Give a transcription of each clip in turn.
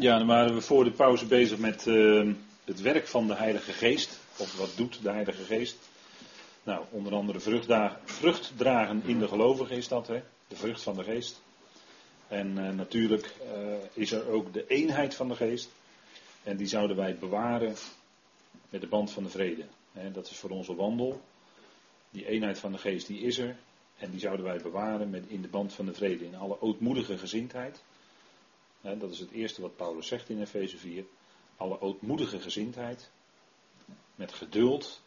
Ja, dan waren we voor de pauze bezig met uh, het werk van de Heilige Geest. Of wat doet de Heilige Geest? Nou, onder andere vrucht, dragen in de gelovigen is dat, hè? de vrucht van de Geest. En uh, natuurlijk uh, is er ook de eenheid van de Geest. En die zouden wij bewaren met de band van de vrede. Hè? Dat is voor onze wandel. Die eenheid van de Geest, die is er. En die zouden wij bewaren met in de band van de vrede. In alle ootmoedige gezindheid. Dat is het eerste wat Paulus zegt in Efeze 4. Alle ootmoedige gezindheid. Met geduld.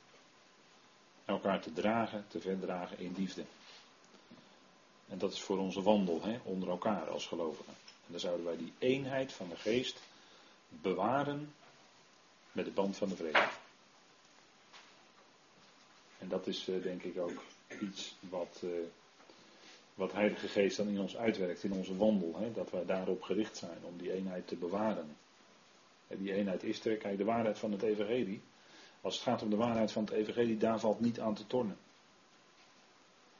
Elkaar te dragen, te verdragen in liefde. En dat is voor onze wandel onder elkaar als gelovigen. En dan zouden wij die eenheid van de geest bewaren met de band van de vrede. En dat is uh, denk ik ook iets wat, uh, wat Heilige Geest dan in ons uitwerkt, in onze wandel. Hè, dat wij daarop gericht zijn om die eenheid te bewaren. En die eenheid is er, kijk, de waarheid van het Evangelie. Als het gaat om de waarheid van het Evangelie, daar valt niet aan te tornen.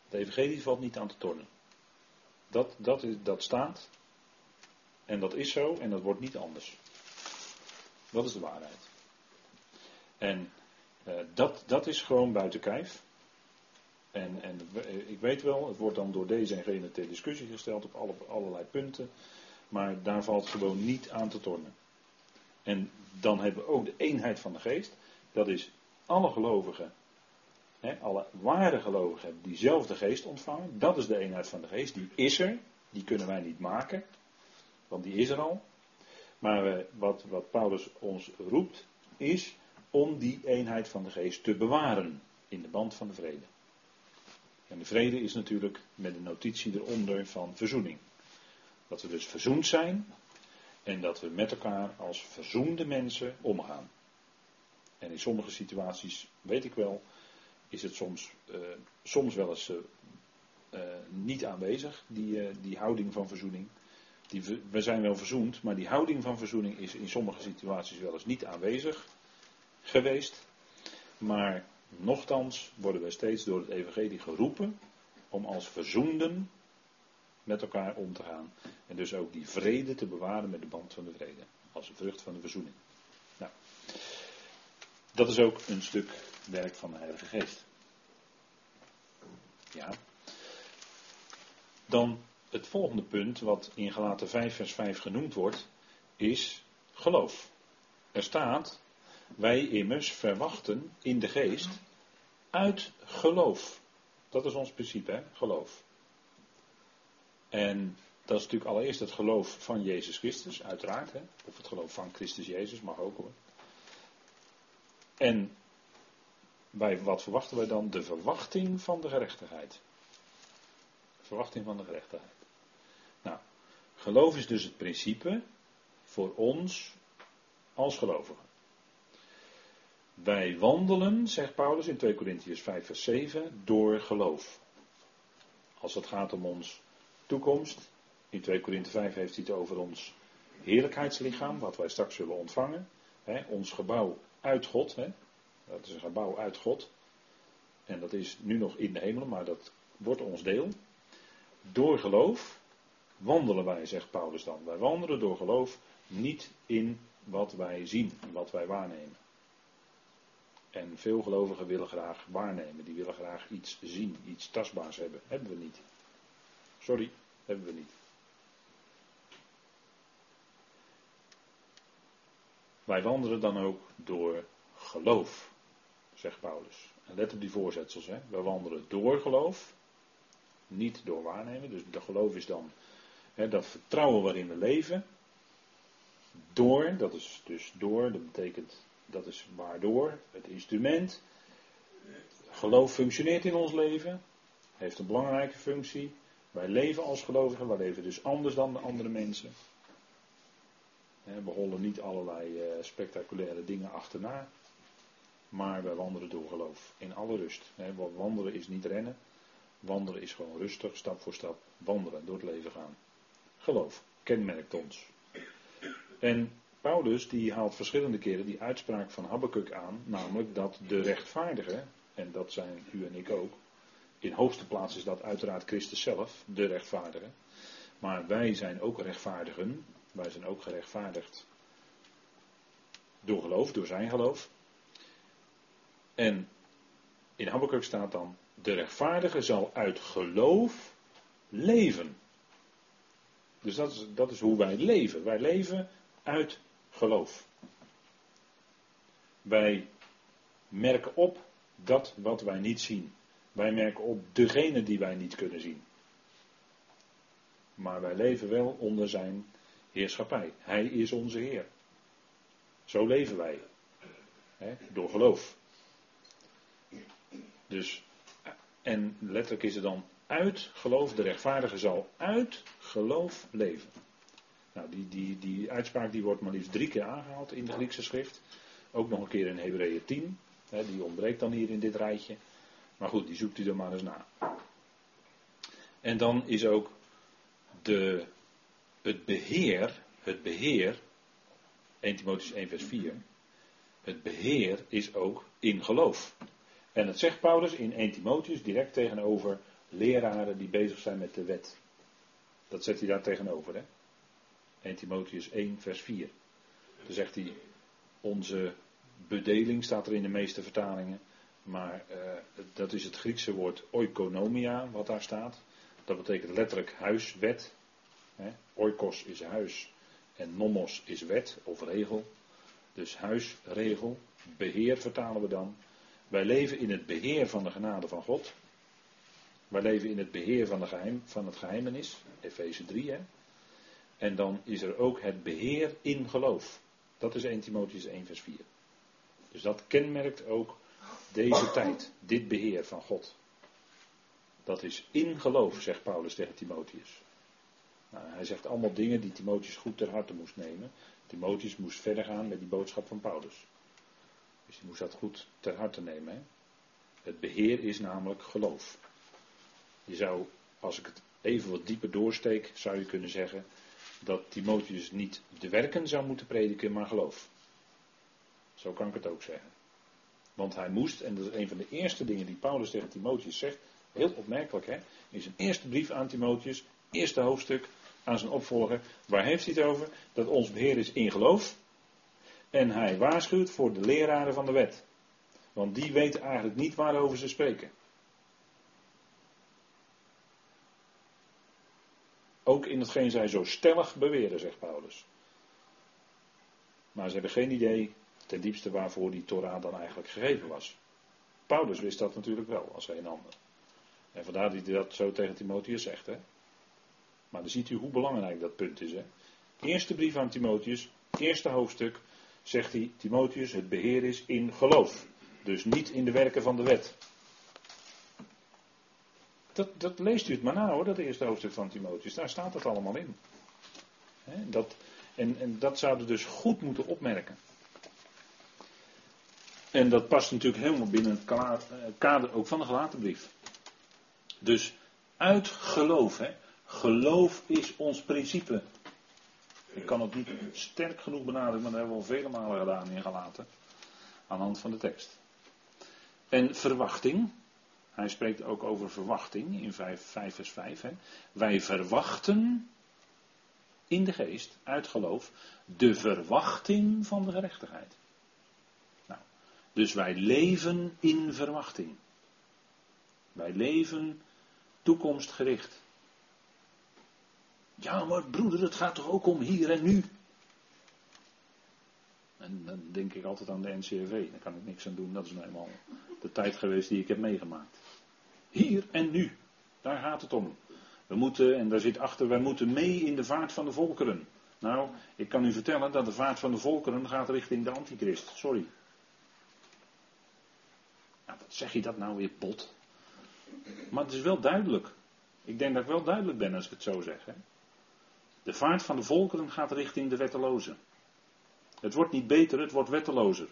Het Evangelie valt niet aan te tornen. Dat, dat, is, dat staat. En dat is zo en dat wordt niet anders. Dat is de waarheid. En uh, dat, dat is gewoon buiten kijf. En, en ik weet wel, het wordt dan door deze en gene ter discussie gesteld op alle, allerlei punten. Maar daar valt gewoon niet aan te tornen. En dan hebben we ook de eenheid van de geest. Dat is alle gelovigen alle ware gelovigen hebben diezelfde geest ontvangen. Dat is de eenheid van de geest. Die is er. Die kunnen wij niet maken. Want die is er al. Maar wat, wat Paulus ons roept is om die eenheid van de geest te bewaren in de band van de vrede. En de vrede is natuurlijk met de notitie eronder van verzoening. Dat we dus verzoend zijn en dat we met elkaar als verzoende mensen omgaan. En in sommige situaties weet ik wel is het soms, uh, soms wel eens uh, uh, niet aanwezig, die, die houding van verzoening. Die, we zijn wel verzoend, maar die houding van verzoening is in sommige situaties wel eens niet aanwezig geweest. Maar nochtans worden wij steeds door het Evangelie geroepen om als verzoenden met elkaar om te gaan. En dus ook die vrede te bewaren met de band van de vrede. Als vrucht van de verzoening. Nou, dat is ook een stuk werk van de Heilige Geest. Ja. Dan het volgende punt, wat in Galaten 5, vers 5 genoemd wordt, is geloof. Er staat, wij immers verwachten in de geest uit geloof. Dat is ons principe, hè? geloof. En dat is natuurlijk allereerst het geloof van Jezus Christus, uiteraard. Hè? Of het geloof van Christus Jezus, mag ook hoor. En bij wat verwachten wij dan? De verwachting van de gerechtigheid. Verwachting van de gerechtigheid. Nou, geloof is dus het principe voor ons als gelovigen. Wij wandelen, zegt Paulus in 2 Corinthians 5, vers 7, door geloof. Als het gaat om ons toekomst, in 2 Korinthe 5 heeft hij het over ons heerlijkheidslichaam, wat wij straks zullen ontvangen. Hè, ons gebouw uit God. Hè, dat is een gebouw uit God. En dat is nu nog in de hemel, maar dat wordt ons deel. Door geloof wandelen wij, zegt Paulus dan. Wij wandelen door geloof niet in wat wij zien, wat wij waarnemen. En veel gelovigen willen graag waarnemen. Die willen graag iets zien, iets tastbaars hebben. Hebben we niet. Sorry, hebben we niet. Wij wandelen dan ook door geloof zegt Paulus. En let op die voorzetsels. Hè. We wandelen door geloof, niet door waarnemen. Dus de geloof is dan hè, dat vertrouwen waarin we leven. Door, dat is dus door, dat betekent, dat is waardoor, het instrument. Geloof functioneert in ons leven, heeft een belangrijke functie. Wij leven als gelovigen, wij leven dus anders dan de andere mensen. We hollen niet allerlei eh, spectaculaire dingen achterna. Maar wij wandelen door geloof. In alle rust. Wandelen is niet rennen. Wandelen is gewoon rustig, stap voor stap. Wandelen, door het leven gaan. Geloof kenmerkt ons. En Paulus die haalt verschillende keren die uitspraak van Habakkuk aan. Namelijk dat de rechtvaardige, en dat zijn u en ik ook. In hoogste plaats is dat uiteraard Christus zelf, de rechtvaardige. Maar wij zijn ook rechtvaardigen Wij zijn ook gerechtvaardigd door geloof, door zijn geloof. En in Habakkuk staat dan, de rechtvaardige zal uit geloof leven. Dus dat is, dat is hoe wij leven. Wij leven uit geloof. Wij merken op dat wat wij niet zien. Wij merken op degene die wij niet kunnen zien. Maar wij leven wel onder zijn heerschappij. Hij is onze Heer. Zo leven wij. Door geloof. Dus, en letterlijk is het dan uit geloof, de rechtvaardige zal uit geloof leven. Nou, die, die, die uitspraak die wordt maar liefst drie keer aangehaald in de Griekse schrift. Ook nog een keer in Hebreeën 10. Hè, die ontbreekt dan hier in dit rijtje. Maar goed, die zoekt u er maar eens na. En dan is ook de, het beheer, het beheer, 1 Timotheüs 1 vers 4, het beheer is ook in geloof. En dat zegt Paulus in 1 Timotheus direct tegenover leraren die bezig zijn met de wet. Dat zet hij daar tegenover, hè? 1 Timotheus 1 vers 4. Dan zegt hij, onze bedeling staat er in de meeste vertalingen. Maar uh, dat is het Griekse woord oikonomia wat daar staat. Dat betekent letterlijk huiswet. Hè? Oikos is huis en nomos is wet of regel. Dus huisregel, beheer vertalen we dan. Wij leven in het beheer van de genade van God. Wij leven in het beheer van, de van het geheimenis, Efeze 3. Hè? En dan is er ook het beheer in geloof. Dat is 1 Timotheus 1 vers 4. Dus dat kenmerkt ook deze tijd, dit beheer van God. Dat is in geloof, zegt Paulus tegen Timotheus. Nou, hij zegt allemaal dingen die Timotheus goed ter harte moest nemen. Timotheus moest verder gaan met die boodschap van Paulus. Dus hij moest dat goed ter harte nemen. Hè? Het beheer is namelijk geloof. Je zou, als ik het even wat dieper doorsteek, zou je kunnen zeggen dat Timotheus niet de werken zou moeten prediken, maar geloof. Zo kan ik het ook zeggen. Want hij moest, en dat is een van de eerste dingen die Paulus tegen Timotheus zegt, heel opmerkelijk hè, in zijn eerste brief aan Timotheus, eerste hoofdstuk aan zijn opvolger, waar heeft hij het over? Dat ons beheer is in geloof. En hij waarschuwt voor de leraren van de wet. Want die weten eigenlijk niet waarover ze spreken. Ook in hetgeen zij zo stellig beweren, zegt Paulus. Maar ze hebben geen idee ten diepste waarvoor die Torah dan eigenlijk gegeven was. Paulus wist dat natuurlijk wel, als een ander. En vandaar dat hij dat zo tegen Timotheus zegt. Hè? Maar dan ziet u hoe belangrijk dat punt is. Hè? Eerste brief aan Timotheus, eerste hoofdstuk, zegt hij, Timotheus, het beheer is in geloof. Dus niet in de werken van de wet. Dat, dat leest u het maar na hoor, dat eerste hoofdstuk van Timotheus. Daar staat het allemaal in. dat, en, en dat zouden dus goed moeten opmerken. En dat past natuurlijk helemaal binnen het eh, kader ook van de gelaten brief. Dus uit geloof. Hè. Geloof is ons principe. Ik kan het niet sterk genoeg benadrukken, maar dat hebben we al vele malen gedaan in gelaten. Aan de hand van de tekst. En verwachting. Hij spreekt ook over verwachting in 5, 5 vers 5. Hè. Wij verwachten in de geest, uit geloof, de verwachting van de gerechtigheid. Nou, dus wij leven in verwachting. Wij leven toekomstgericht. Ja, maar broeder, het gaat toch ook om hier en nu? En dan denk ik altijd aan de NCRV. Daar kan ik niks aan doen. Dat is nou eenmaal de tijd geweest die ik heb meegemaakt. Hier en nu. Daar gaat het om. We moeten, en daar zit achter, wij moeten mee in de vaart van de volkeren. Nou, ik kan u vertellen dat de vaart van de volkeren gaat richting de antichrist. Sorry. Nou, wat zeg je dat nou weer bot? Maar het is wel duidelijk. Ik denk dat ik wel duidelijk ben als ik het zo zeg. Hè? De vaart van de volkeren gaat richting de wettelozen. Het wordt niet beter, het wordt wettelozer.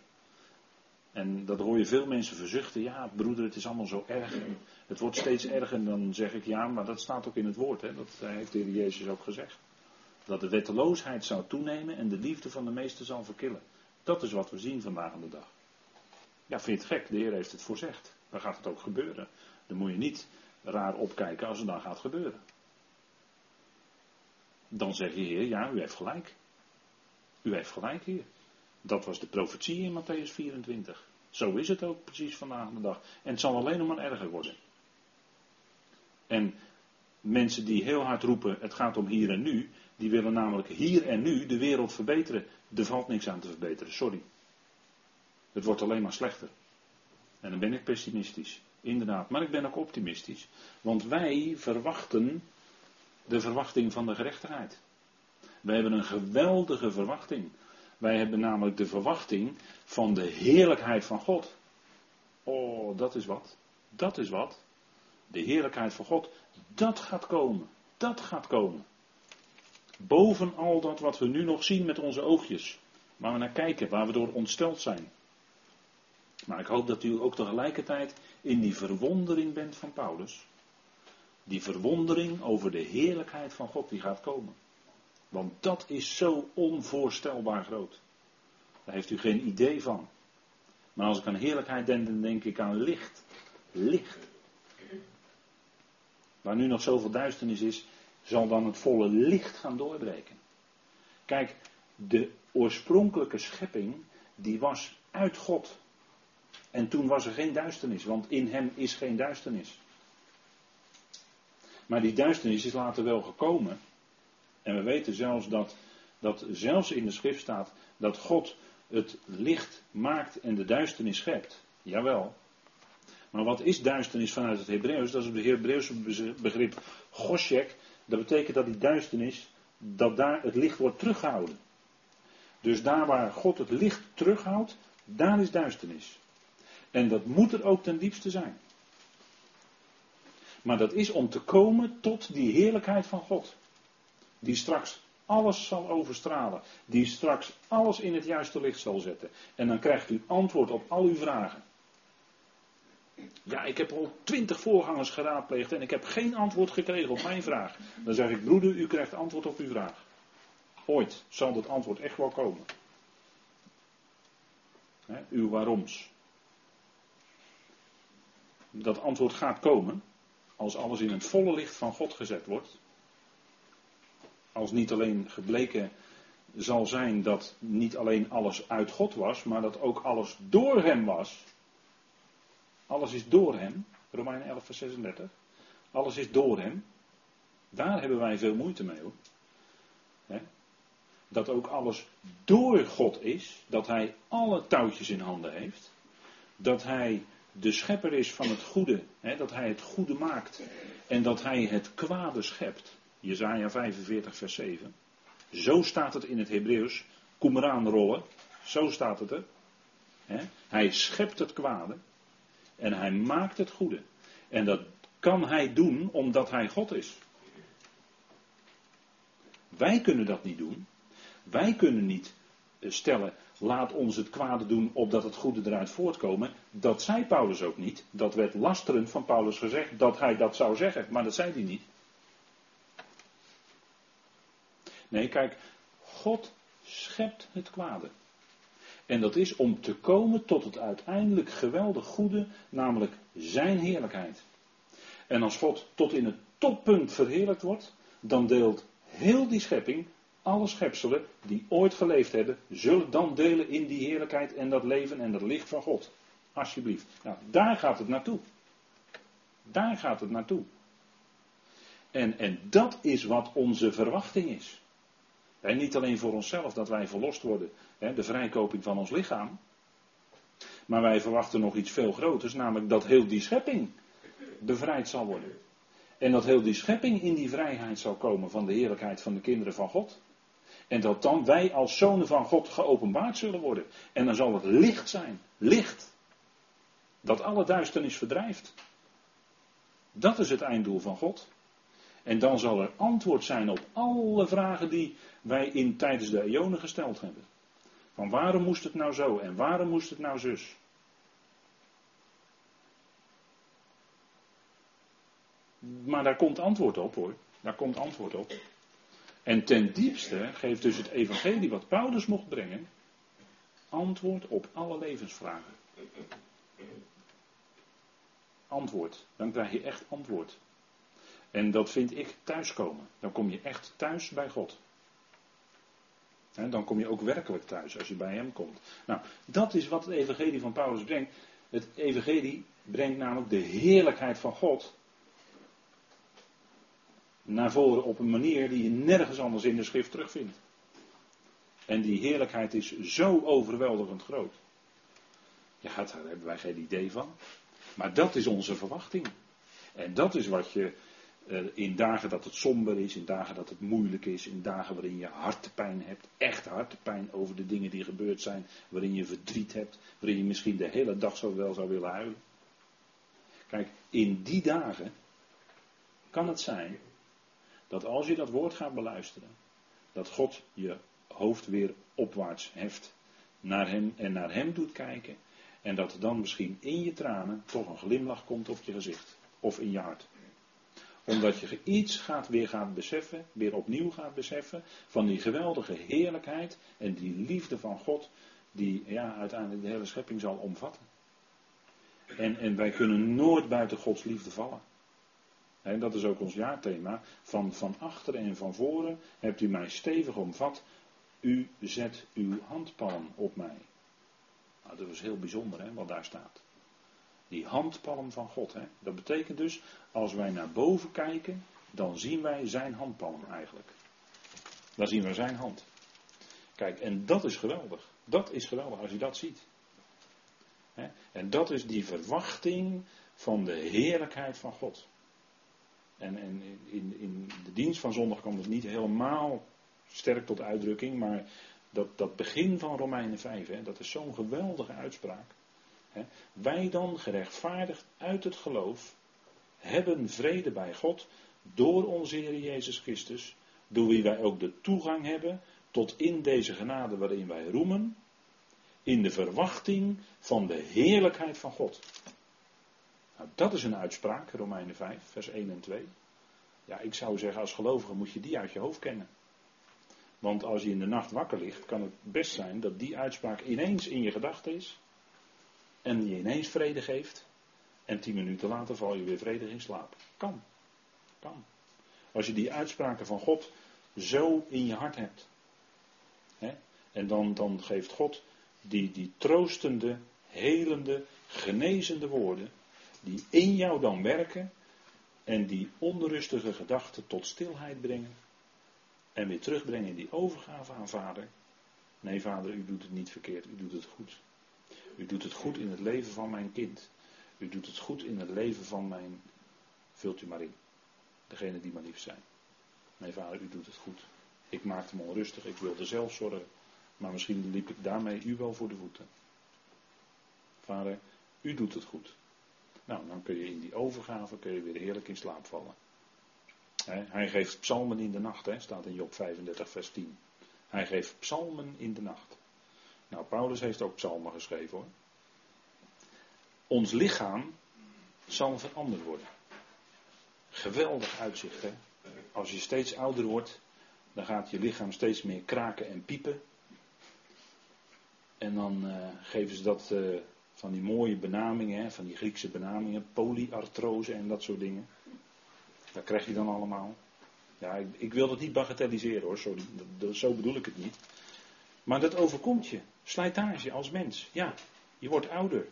En dat hoor je veel mensen verzuchten. Ja, broeder, het is allemaal zo erg. het wordt steeds erger. En dan zeg ik ja, maar dat staat ook in het woord. Hè? Dat heeft de Heer Jezus ook gezegd. Dat de wetteloosheid zou toenemen en de liefde van de meesten zal verkillen. Dat is wat we zien vandaag aan de dag. Ja, vind je het gek? De Heer heeft het voorzegd. Dan gaat het ook gebeuren. Dan moet je niet raar opkijken als het dan gaat gebeuren. dan zeg je, Heer, ja, u heeft gelijk. U heeft gelijk, Heer. Dat was de profetie in Matthäus 24. Zo is het ook precies vandaag de dag. En het zal alleen nog maar erger worden. En mensen die heel hard roepen, het gaat om hier en nu, die willen namelijk hier en nu de wereld verbeteren. Er valt niks aan te verbeteren, sorry. Het wordt alleen maar slechter. En dan ben ik pessimistisch. Inderdaad, maar ik ben ook optimistisch. Want wij verwachten de verwachting van de gerechtigheid. Wij hebben een geweldige verwachting. Wij hebben namelijk de verwachting van de heerlijkheid van God. Oh, dat is wat. Dat is wat. De heerlijkheid van God, dat gaat komen. Dat gaat komen. Boven al dat wat we nu nog zien met onze oogjes. Waar we naar kijken, waar we door ontsteld zijn. Maar ik hoop dat u ook tegelijkertijd in die verwondering bent van Paulus. Die verwondering over de heerlijkheid van God die gaat komen. Want dat is zo onvoorstelbaar groot. Daar heeft u geen idee van. Maar als ik aan heerlijkheid denk, dan denk ik aan licht. Licht. Waar nu nog zoveel duisternis is, zal dan het volle licht gaan doorbreken. Kijk, de oorspronkelijke schepping, die was uit God. En toen was er geen duisternis, want in hem is geen duisternis. Maar die duisternis is later wel gekomen. En we weten zelfs dat, dat zelfs in de schrift staat dat God het licht maakt en de duisternis schept. Jawel. Maar wat is duisternis vanuit het Hebreeuws? Dat is het Hebreeuwse begrip goshek. Dat betekent dat die duisternis, dat daar het licht wordt teruggehouden. Dus daar waar God het licht terughoudt, daar is duisternis. En dat moet er ook ten diepste zijn. Maar dat is om te komen tot die heerlijkheid van God. Die straks alles zal overstralen. Die straks alles in het juiste licht zal zetten. En dan krijgt u antwoord op al uw vragen. Ja, ik heb al twintig voorgangers geraadpleegd en ik heb geen antwoord gekregen op mijn vraag. Dan zeg ik, broeder, u krijgt antwoord op uw vraag. Ooit zal dat antwoord echt wel komen. He, uw waaroms. Dat antwoord gaat komen als alles in het volle licht van God gezet wordt. Als niet alleen gebleken zal zijn dat niet alleen alles uit God was, maar dat ook alles door Hem was. Alles is door Hem. Romeinen 11, vers 36. Alles is door Hem. Daar hebben wij veel moeite mee hoor. Dat ook alles door God is. Dat Hij alle touwtjes in handen heeft. Dat Hij de schepper is van het goede. dat Hij het goede maakt. En dat Hij het kwade schept. Jezaja 45, vers 7. Zo staat het in het Hebreeuws. Kom eraan rollen. Zo staat het er. Hij schept het kwade. En hij maakt het goede. En dat kan hij doen omdat hij God is. Wij kunnen dat niet doen. Wij kunnen niet eh, stellen, laat ons het kwade doen opdat het goede eruit voortkomen. Dat zei Paulus ook niet. Dat werd lasterend van Paulus gezegd dat hij dat zou zeggen, maar dat zei hij niet. Nee, kijk, God schept het kwade. En dat is om te komen tot het uiteindelijk geweldig goede, namelijk zijn heerlijkheid. En als God tot in het toppunt verheerlijkt wordt, dan deelt heel die schepping, alle schepselen die ooit geleefd hebben, zullen dan delen in die heerlijkheid en dat leven en dat licht van God. Alsjeblieft. Nou, daar gaat het naartoe. Daar gaat het naartoe. En, en dat is wat onze verwachting is. En niet alleen voor onszelf dat wij verlost worden, hè, de vrijkoping van ons lichaam. Maar wij verwachten nog iets veel groters, namelijk dat heel die schepping bevrijd zal worden. En dat heel die schepping in die vrijheid zal komen van de heerlijkheid van de kinderen van God. En dat dan wij als zonen van God geopenbaard zullen worden. En dan zal het licht zijn. Licht. Dat alle duisternis verdrijft. Dat is het einddoel van God. En dan zal er antwoord zijn op alle vragen die wij in tijdens de eonen gesteld hebben. Van waarom moest het nou zo en waarom moest het nou zus? Maar daar komt antwoord op hoor. Daar komt antwoord op. En ten diepste geeft dus het evangelie wat Paulus mocht brengen, antwoord op alle levensvragen. Antwoord. Dan krijg je echt antwoord. En dat vind ik thuiskomen. Dan kom je echt thuis bij God. dan kom je ook werkelijk thuis als je bij Hem komt. Nou, dat is wat het Evangelie van Paulus brengt. Het Evangelie brengt namelijk de heerlijkheid van God naar voren op een manier die je nergens anders in de schrift terugvindt. En die heerlijkheid is zo overweldigend groot. Ja, daar hebben wij geen idee van. Maar dat is onze verwachting. En dat is wat je in dagen dat het somber is, in dagen dat het moeilijk is, in dagen waarin je hartepijn hebt, echt hartepijn over de dingen die gebeurd zijn, waarin je verdriet hebt, waarin je misschien de hele dag zo wel zou willen huilen. Kijk, in die dagen kan het zijn dat als je dat woord gaat beluisteren, dat God je hoofd weer opwaarts heft naar hem en naar hem doet kijken. En dat er dan misschien in je tranen toch een glimlach komt op je gezicht of in je hart. Omdat je iets gaat, weer gaat beseffen, weer opnieuw gaat beseffen van die geweldige heerlijkheid en die liefde van God die ja, uiteindelijk de hele schepping zal omvatten. En, en wij kunnen nooit buiten Gods liefde vallen. En dat is ook ons jaarthema. Van, van achteren en van voren hebt u mij stevig omvat. U zet uw handpalm op mij. Nou, dat is heel bijzonder hè, wat daar staat. Die handpalm van God. Hè. Dat betekent dus, als wij naar boven kijken, dan zien wij zijn handpalm eigenlijk. Dan zien we zijn hand. Kijk, en dat is geweldig. Dat is geweldig als je dat ziet. En dat is die verwachting van de heerlijkheid van God. En, en in, in, de dienst van zondag kwam het niet helemaal sterk tot uitdrukking, maar dat, dat begin van Romeinen 5, hè, dat is zo'n geweldige uitspraak. Wij dan, gerechtvaardigd uit het geloof, hebben vrede bij God door onze Heer Jezus Christus, door wie wij ook de toegang hebben tot in deze genade waarin wij roemen, in de verwachting van de heerlijkheid van God. Nou, dat is een uitspraak, Romeinen 5, vers 1 en 2. Ja, ik zou zeggen, als gelovige moet je die uit je hoofd kennen. Want als je in de nacht wakker ligt, kan het best zijn dat die uitspraak ineens in je gedachten is. En je ineens vrede geeft. En tien minuten later val je weer vredig in slaap. Kan. Kan. Als je die uitspraken van God zo in je hart hebt. Hè, en dan, dan geeft God die, die troostende, helende, genezende woorden die in jou dan werken en die onrustige gedachten tot stilheid brengen en weer terugbrengen in die overgave aan vader. Nee vader, u doet het niet verkeerd, u doet het goed. U doet het goed in het leven van mijn kind. U doet het goed in het leven van mijn, vult u maar in, degene die maar lief zijn. Nee vader, u doet het goed. Ik maakte me onrustig, ik wilde zelf zorgen, maar misschien liep ik daarmee u wel voor de voeten. Vader, u doet het goed. Nou, dan kun je in die overgave kun je weer heerlijk in slaap vallen. hij geeft psalmen in de nacht, he, staat in Job 35, vers 10. Hij geeft psalmen in de nacht. Nou, Paulus heeft ook psalmen geschreven hoor. Ons lichaam zal veranderd worden. Geweldig uitzicht, hè? Als je steeds ouder wordt, dan gaat je lichaam steeds meer kraken en piepen. En dan uh, geven ze dat uh, van die mooie benamingen, van die Griekse benamingen, polyartrose en dat soort dingen. Dat krijg je dan allemaal. Ja, ik, ik wil dat niet bagatelliseren hoor, zo, zo bedoel ik het niet. Maar dat overkomt je. Slijtage als mens. Ja, je wordt ouder.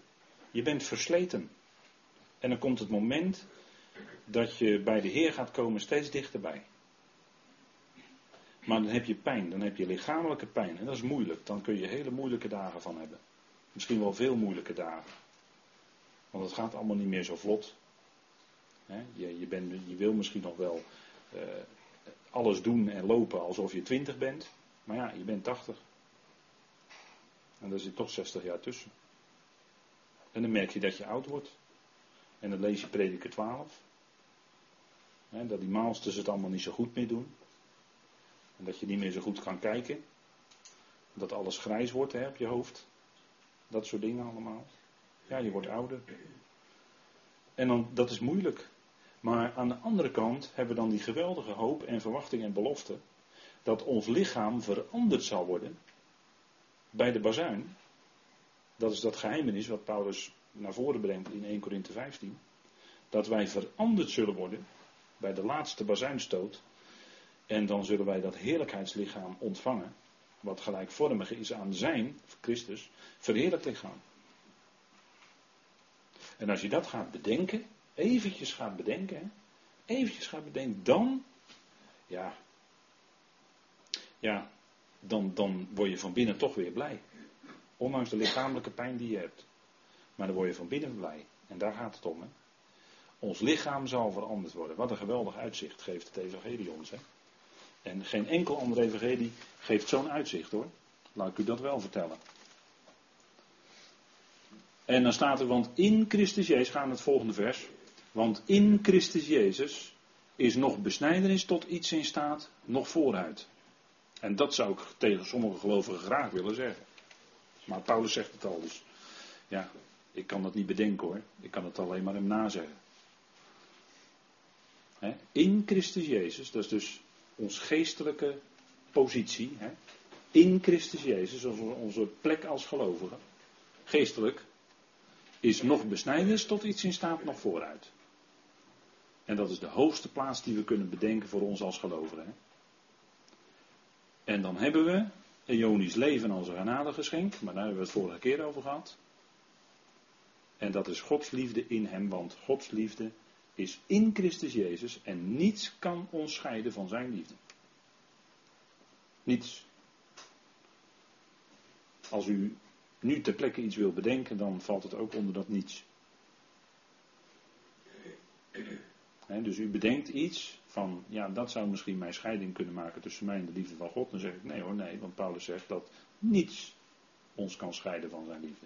Je bent versleten. En dan komt het moment dat je bij de Heer gaat komen steeds dichterbij. Maar dan heb je pijn, dan heb je lichamelijke pijn. En dat is moeilijk. Dan kun je hele moeilijke dagen van hebben. Misschien wel veel moeilijke dagen. Want het gaat allemaal niet meer zo vlot. Je, je, bent, je wil misschien nog wel uh, alles doen en lopen alsof je 20 bent. Maar ja, je bent 80. En daar zit toch 60 jaar tussen. En dan merk je dat je oud wordt. En dan lees je prediker 12. dat die maalsters het allemaal niet zo goed meer doen. En dat je niet meer zo goed kan kijken. Dat alles grijs wordt op je hoofd. Dat soort dingen allemaal. Ja, je wordt ouder. En dan, dat is moeilijk. Maar aan de andere kant hebben we dan die geweldige hoop en verwachting en belofte. Dat ons lichaam veranderd zal worden. Bij de bazuin. Dat is dat geheimenis wat Paulus naar voren brengt in 1 Korinthe 15. Dat wij veranderd zullen worden. bij de laatste bazuinstoot. En dan zullen wij dat heerlijkheidslichaam ontvangen. Wat gelijkvormig is aan zijn, Christus, verheerlijk lichaam. En als je dat gaat bedenken, eventjes gaat bedenken, eventjes gaat bedenken, dan, ja, ja, dan, dan word je van binnen toch weer blij. Ondanks de lichamelijke pijn die je hebt. Maar dan word je van binnen blij. En daar gaat het om. Hè? Ons lichaam zal veranderd worden. Wat een geweldig uitzicht geeft het evangelie ons. Hè? En geen enkel ander evangelie geeft zo'n uitzicht hoor. Laat ik u dat wel vertellen. En dan staat er, want in Christus Jezus, gaan het volgende vers. Want in Christus Jezus is nog besnijdenis tot iets in staat, nog vooruit. En dat zou ik tegen sommige gelovigen graag willen zeggen. Maar Paulus zegt het al, dus ja, ik kan dat niet bedenken hoor. Ik kan het alleen maar hem nazeggen. In Christus Jezus, dat is dus ons geestelijke positie. In Christus Jezus, onze plek als gelovigen. Geestelijk is nog besnijdenis tot iets in staat nog vooruit. En dat is de hoogste plaats die we kunnen bedenken voor ons als gelovigen. En dan hebben we Ionisch leven als een genadegeschenk, maar daar hebben we het vorige keer over gehad. En dat is Gods liefde in hem, want Gods liefde is in Christus Jezus en niets kan ons scheiden van zijn liefde. Niets. Als u nu ter plekke iets wil bedenken, dan valt het ook onder dat niets. dus u bedenkt iets van, ja, dat zou misschien mijn scheiding kunnen maken tussen mij en de liefde van God. Dan zeg ik, nee hoor, nee, want Paulus zegt dat niets ons kan scheiden van zijn liefde.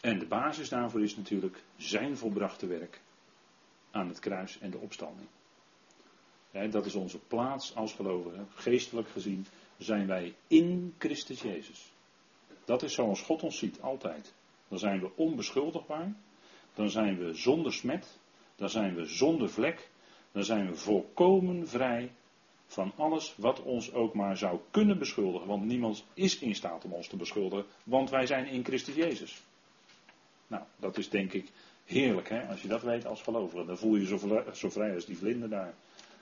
En de basis daarvoor is natuurlijk zijn volbrachte werk aan het kruis en de opstanding. dat is onze plaats als gelovigen. Geestelijk gezien zijn wij in Christus Jezus. Dat is zoals God ons ziet, altijd. Dan zijn we onbeschuldigbaar. Dan zijn we zonder smet. Dan zijn we zonder vlek. Dan zijn we volkomen vrij van alles wat ons ook maar zou kunnen beschuldigen. Want niemand is in staat om ons te beschuldigen, want wij zijn in Christus Jezus. Nou, dat is denk ik heerlijk, hè? als je dat weet als gelovige. Dan voel je je zo, vrij als die vlinder daar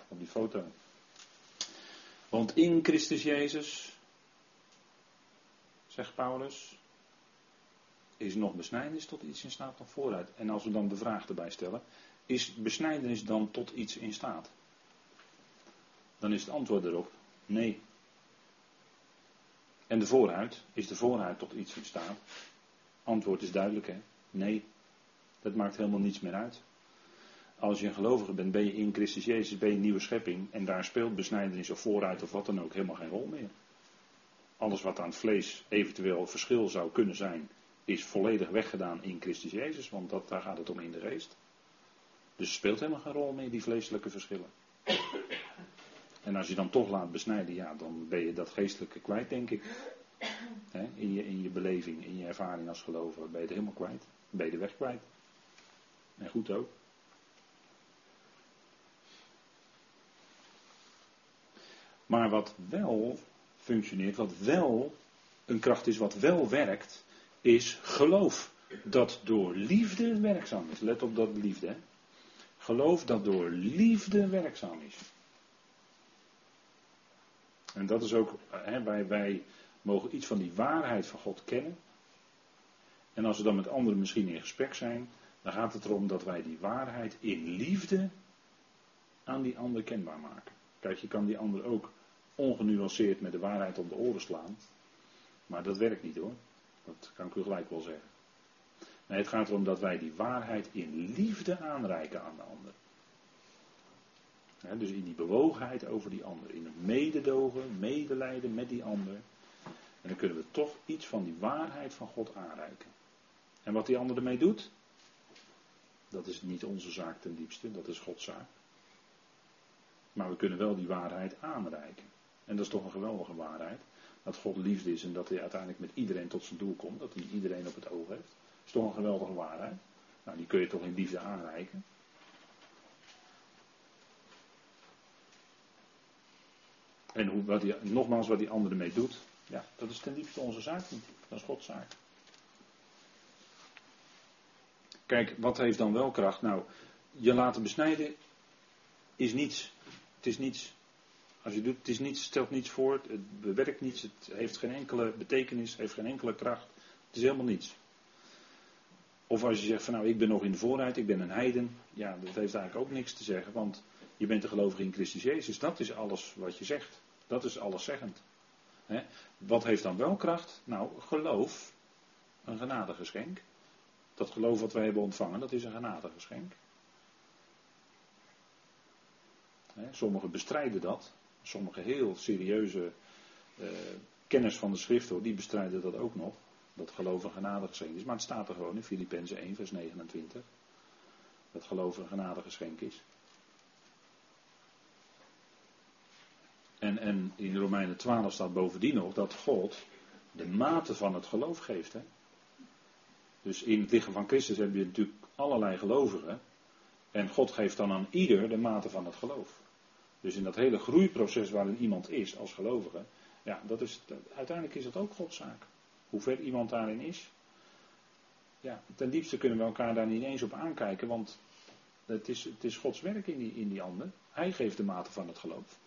op die foto. Want in Christus Jezus, zegt Paulus, is nog besnijdenis tot iets in staat nog vooruit. En als we dan de vraag erbij stellen, is besnijdenis dan tot iets in staat? Dan is het antwoord erop nee. En de vooruit, is de vooruit tot iets in staat? Antwoord is duidelijk hè. Nee, dat maakt helemaal niets meer uit. Als je een gelovige bent, ben je in Christus Jezus, ben je een nieuwe schepping. En daar speelt besnijdenis of vooruit of wat dan ook helemaal geen rol meer. Alles wat aan het vlees eventueel verschil zou kunnen zijn, is volledig weggedaan in Christus Jezus. Want dat, daar gaat het om in de geest. Dus het speelt helemaal geen rol meer, die vleeselijke verschillen. En als je dan toch laat besnijden, ja, dan ben je dat geestelijke kwijt, denk ik. in, je, in je beleving, in je ervaring als gelovige, ben je het helemaal kwijt. Ben je de weg kwijt. En goed ook. Maar wat wel functioneert, wat wel een kracht is, wat wel werkt, is geloof. Dat door liefde werkzaam is. Let op dat liefde. Hè? Geloof dat door liefde werkzaam is. En dat is ook, hè, wij, wij mogen iets van die waarheid van God kennen. En als we dan met anderen misschien in gesprek zijn, dan gaat het erom dat wij die waarheid in liefde aan die ander kenbaar maken. Kijk, je kan die ander ook ongenuanceerd met de waarheid om de oren slaan. Maar dat werkt niet hoor. Dat kan ik u gelijk wel zeggen. Nee, het gaat erom dat wij die waarheid in liefde aanreiken aan de ander. dus in die bewogenheid over die ander. In het mededogen, medelijden met die ander. En dan kunnen we toch iets van die waarheid van God aanreiken. En wat die ander ermee doet, dat is niet onze zaak ten diepste, dat is Gods zaak. Maar we kunnen wel die waarheid aanreiken. En dat is toch een geweldige waarheid. Dat God liefde is en dat hij uiteindelijk met iedereen tot zijn doel komt. Dat hij iedereen op het oog heeft. Is toch een geweldige waarheid. Nou, die kun je toch in liefde aanreiken. En hoe, wat die, nogmaals, wat die andere mee doet, ja, dat is ten diepste onze zaak niet. Dat is Gods zaak. Kijk, wat heeft dan wel kracht? Nou, je laten besnijden is niets. Het is niets. Als je doet, het is niets, stelt niets voor, het bewerkt niets, het heeft geen enkele betekenis, heeft geen enkele kracht. Het is helemaal niets. Of als je zegt van nou ik ben nog in de vooruit, ik ben een heiden. Ja, dat heeft eigenlijk ook niks te zeggen, want je bent een gelovige in Christus Jezus. Dat is alles wat je zegt. Dat is alleszeggend. He? Wat heeft dan wel kracht? Nou, geloof, een genadegeschenk. Dat geloof wat wij hebben ontvangen, dat is een genadegeschenk. Sommigen bestrijden dat. Sommigen heel serieuze uh, kennis van de schrift, hoor, die bestrijden dat ook nog. Dat geloof een genadegeschenk is. Maar het staat er gewoon in Filippenzen 1, vers 29. Dat geloof een genadegeschenk is. En, en in Romeinen 12 staat bovendien nog dat God de mate van het geloof geeft. Hè? Dus in het lichaam van Christus heb je natuurlijk allerlei gelovigen. En God geeft dan aan ieder de mate van het geloof. Dus in dat hele groeiproces waarin iemand is als gelovige, ja, dat is, uiteindelijk is dat ook Gods zaak. Hoe ver iemand daarin is. Ja, ten diepste kunnen we elkaar daar niet eens op aankijken, want het is, het is Gods werk in die, in die ander. Hij geeft de mate van het geloof.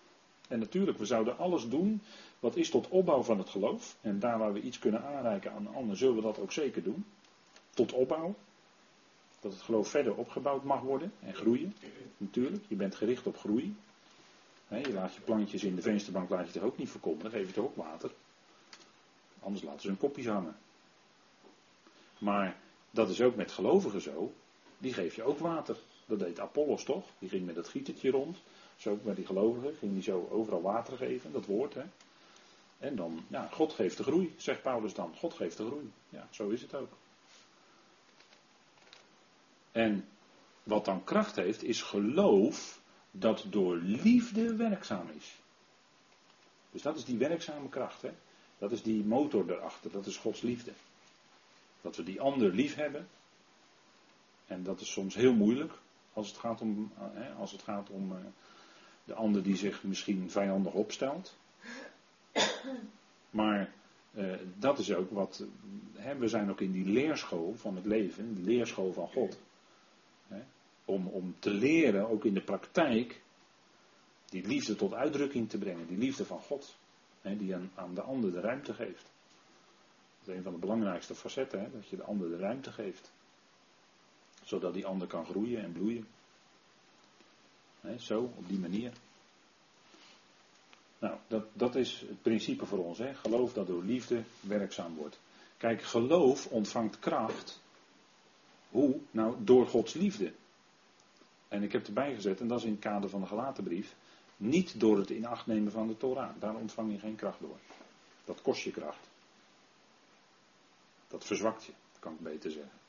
En natuurlijk, we zouden alles doen wat is tot opbouw van het geloof. En daar waar we iets kunnen aanreiken aan de ander, zullen we dat ook zeker doen. Tot opbouw. Dat het geloof verder opgebouwd mag worden en groeien. Natuurlijk, je bent gericht op groei. je laat je plantjes in de vensterbank laat je toch ook niet voorkomen, dan geef je toch ook water. Anders laten ze hun kopjes hangen. Maar dat is ook met gelovigen zo. Die geef je ook water. Dat deed Apollos toch? Die ging met het gietertje rond. Zo met die gelovigen. Ging die zo overal water geven. Dat woord hè. En dan, ja, God geeft de groei, zegt Paulus dan. God geeft de groei. Ja, zo is het ook. En wat dan kracht heeft, is geloof dat door liefde werkzaam is. Dus dat is die werkzame kracht. Hè? Dat is die motor erachter. Dat is Gods liefde. Dat we die ander lief hebben. En dat is soms heel moeilijk als het gaat om, hè, als het gaat om uh, de ander die zich misschien vijandig opstelt. Maar uh, dat is ook wat. Hè, we zijn ook in die leerschool van het leven, de leerschool van God. Hè, om, om te leren, ook in de praktijk, die liefde tot uitdrukking te brengen, die liefde van God. Hè, die aan, aan, de ander de ruimte geeft. Dat is een van de belangrijkste facetten, hè, dat je de ander de ruimte geeft. Zodat die ander kan groeien en bloeien. Hè, zo, op die manier. Nou, dat, dat is het principe voor ons. Hè? Geloof dat door liefde werkzaam wordt. Kijk, geloof ontvangt kracht. Hoe? Nou, door Gods liefde. En ik heb erbij gezet, en dat is in het kader van de gelaten brief. Niet door het in acht nemen van de Torah. Daar ontvang je geen kracht door. Dat kost je kracht. Dat verzwakt je, kan ik beter zeggen.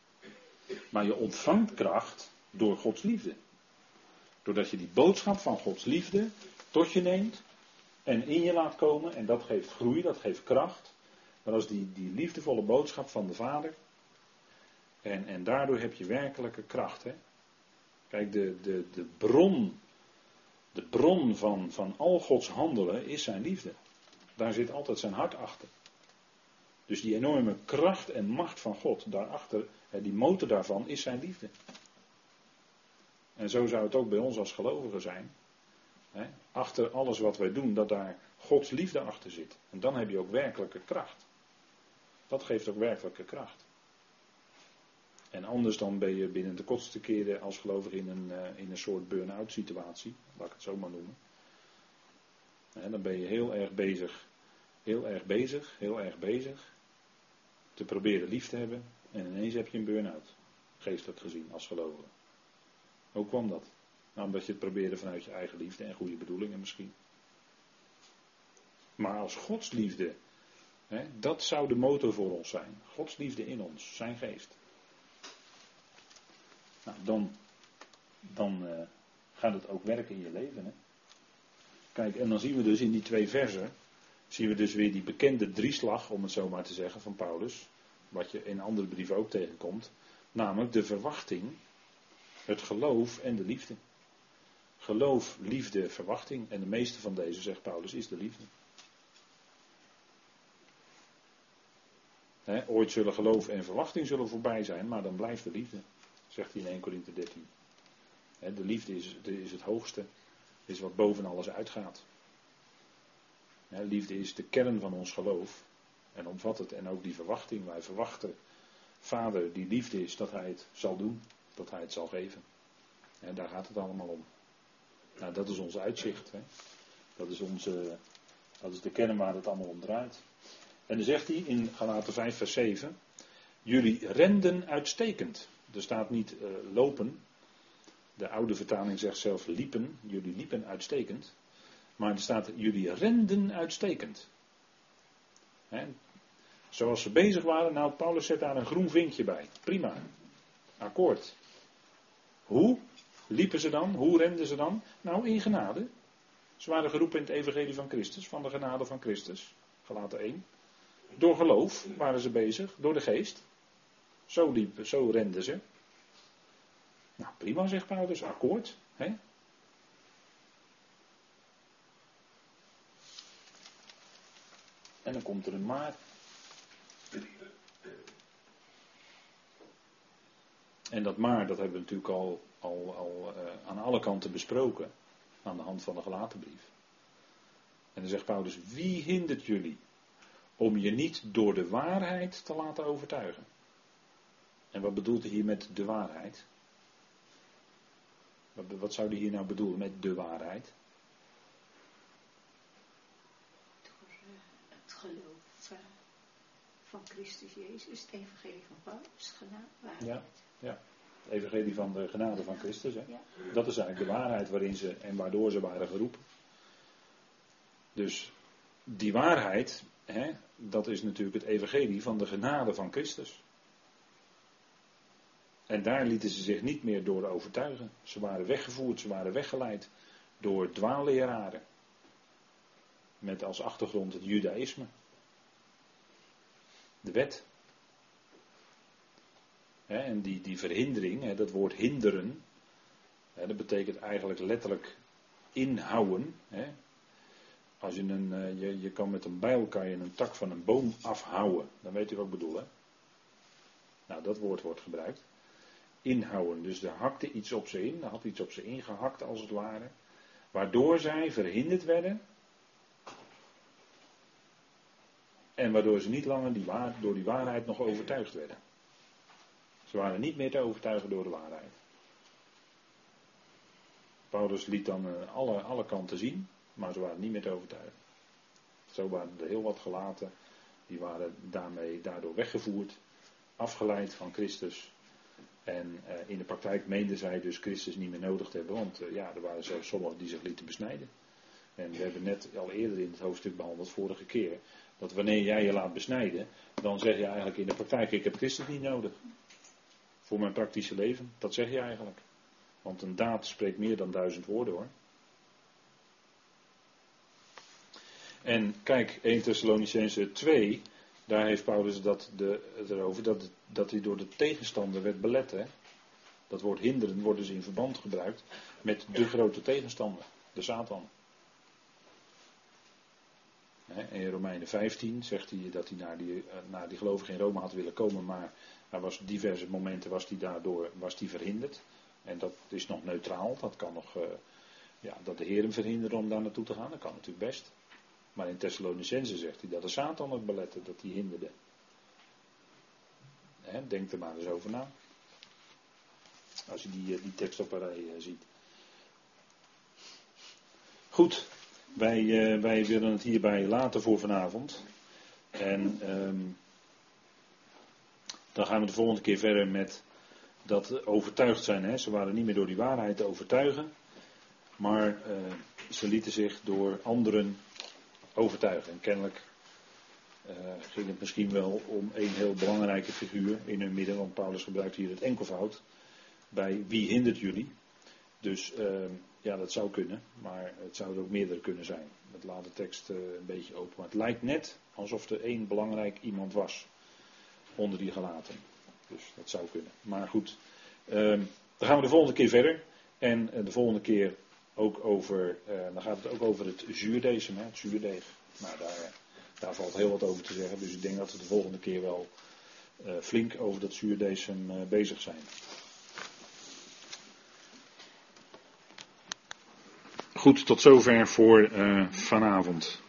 Maar je ontvangt kracht door Gods liefde. Doordat je die boodschap van Gods liefde tot je neemt en in je laat komen. En dat geeft groei, dat geeft kracht. Maar is die, die liefdevolle boodschap van de Vader. En, en daardoor heb je werkelijke kracht. Hè? Kijk, de, de, de bron, de bron van, van al Gods handelen is zijn liefde. Daar zit altijd zijn hart achter. Dus die enorme kracht en macht van God, daarachter, die motor daarvan is zijn liefde. En zo zou het ook bij ons als gelovigen zijn achter alles wat wij doen, dat daar Gods liefde achter zit. En dan heb je ook werkelijke kracht. Dat geeft ook werkelijke kracht. En anders dan ben je binnen de kortste keren als gelovige in een, uh, in een soort burn-out situatie, laat ik het zo maar noemen. En dan ben je heel erg bezig, heel erg bezig, heel erg bezig te proberen lief te hebben. En ineens heb je een burn-out, geestelijk gezien, als gelovige. Hoe kwam dat? Nou, omdat je het probeerde vanuit je eigen liefde en goede bedoelingen misschien. Maar als Gods liefde, hè, dat zou de motor voor ons zijn. Gods liefde in ons, zijn geest. Nou, dan, dan uh, gaat het ook werken in je leven. Hè? Kijk, en dan zien we dus in die twee versen, zien we dus weer die bekende drieslag, om het zo maar te zeggen, van Paulus. Wat je in andere brieven ook tegenkomt. Namelijk de verwachting, het geloof en de liefde. Geloof, liefde, verwachting. En de meeste van deze, zegt Paulus, is de liefde. ooit zullen geloof en verwachting zullen voorbij zijn, maar dan blijft de liefde. Zegt hij in 1 Corinthië 13. de liefde is, is het hoogste, is wat boven alles uitgaat. liefde is de kern van ons geloof en omvat het en ook die verwachting. Wij verwachten, Vader die liefde is, dat Hij het zal doen, dat Hij het zal geven. En daar gaat het allemaal om. Nou, dat is ons uitzicht. Dat, is onze, dat is de kern waar het allemaal om draait. En dan zegt hij in Galaten 5, vers 7: Jullie renden uitstekend. Er staat niet uh, lopen. De oude vertaling zegt zelf liepen. Jullie liepen uitstekend. Maar er staat: Jullie renden uitstekend. Zoals ze bezig waren, nou, Paulus zet daar een groen vinkje bij. Prima. Akkoord. Hoe liepen ze dan? Hoe renden ze dan? Nou, in genade. Ze waren geroepen in het evangelie van Christus, van de genade van Christus. Gelaten 1. Door geloof waren ze bezig, door de geest. Zo liepen, zo renden ze. Nou, prima, zegt Paulus, akkoord. Hè? En dan komt er een maar. En dat maar, dat hebben we natuurlijk al, al, al uh, aan alle kanten besproken. Aan de hand van de gelaten brief. En dan zegt Paulus, wie hindert jullie om je niet door de waarheid te laten overtuigen? En wat bedoelt hij hier met de waarheid? Wat, wat zou hij hier nou bedoelen met de waarheid? Het geloof eh, van Christus Jezus, het evangelie van Paulus, genade, waarheid. Ja, ja, het evangelie van de genade van Christus. Hè? Ja. Dat is eigenlijk de waarheid waarin ze en waardoor ze waren geroepen. Dus die waarheid, hè, dat is natuurlijk het evangelie van de genade van Christus. En daar lieten ze zich niet meer door overtuigen. Ze waren weggevoerd, ze waren weggeleid door dwaalleraren. Met als achtergrond het judaïsme. De wet. en die, die verhindering, dat woord hinderen, dat betekent eigenlijk letterlijk inhouden. Als je, een, eh, je, je kan met een bijl kan je een tak van een boom afhouden. Dan weet u wat ik bedoel, hè? Nou, dat woord wordt gebruikt inhouden. Dus er hakte iets op ze in, er had iets op ze ingehakt als het ware, waardoor zij verhinderd werden. En waardoor ze niet langer die waar, door die waarheid nog overtuigd werden. Ze waren niet meer te overtuigen door de waarheid. Paulus liet dan eh, alle, alle kanten zien, maar ze waren niet meer te overtuigen. Zo waren er heel wat gelaten, die waren daarmee daardoor weggevoerd, afgeleid van Christus en uh, in de praktijk meenden zij dus Christus niet meer nodig te hebben, want uh, ja, er waren zelfs sommigen die zich lieten besnijden. En we hebben net al eerder in het hoofdstuk behandeld, vorige keer, dat wanneer jij je laat besnijden, dan zeg je eigenlijk in de praktijk, ik heb Christus niet nodig. Voor mijn praktische leven, dat zeg je eigenlijk. Want een daad spreekt meer dan duizend woorden hoor. En kijk, 1 Thessalonicense 2, daar heeft Paulus dat de, erover dat, dat hij door de tegenstander werd belet. Dat woord hinderen wordt dus in verband gebruikt met de grote tegenstander, de Satan. in Romeinen 15 zegt hij dat hij naar die, eh, naar die gelovigen in Rome had willen komen, maar er was diverse momenten was hij daardoor was hij verhinderd. En dat is nog neutraal, dat kan nog, uh, ja, dat de Heer hem verhinderen om daar naartoe te gaan, dat kan natuurlijk best. Maar in Thessalonicense zegt hij dat de Satan het belette, dat hij hinderde. denk er maar eens over na. Als je die, eh, die tekst op een rij eh, ziet. Goed, wij, uh, wij willen het hierbij laten voor vanavond. En um, dan gaan we de volgende keer verder met dat overtuigd zijn. Ze waren niet meer door die waarheid te overtuigen, maar ze lieten zich door anderen overtuigen. En kennelijk uh, ging het misschien wel om een heel belangrijke figuur in hun midden, want Paulus gebruikt hier het enkelvoud. Bij wie hindert jullie? Dus uh, ja, dat zou kunnen, maar het zou er ook meerdere kunnen zijn. Dat laat de tekst uh, een beetje open. Maar het lijkt net alsof er één belangrijk iemand was onder die gelaten. Dus dat zou kunnen. Maar goed, ehm, dan gaan we de volgende keer verder. En de volgende keer ook over, eh, dan gaat het ook over het zuurdezen, het zuurdeeg. Nou, daar, daar, valt heel wat over te zeggen. Dus ik denk dat we de volgende keer wel eh, flink over dat zuurdezen eh, bezig zijn. Goed, tot zover voor vanavond.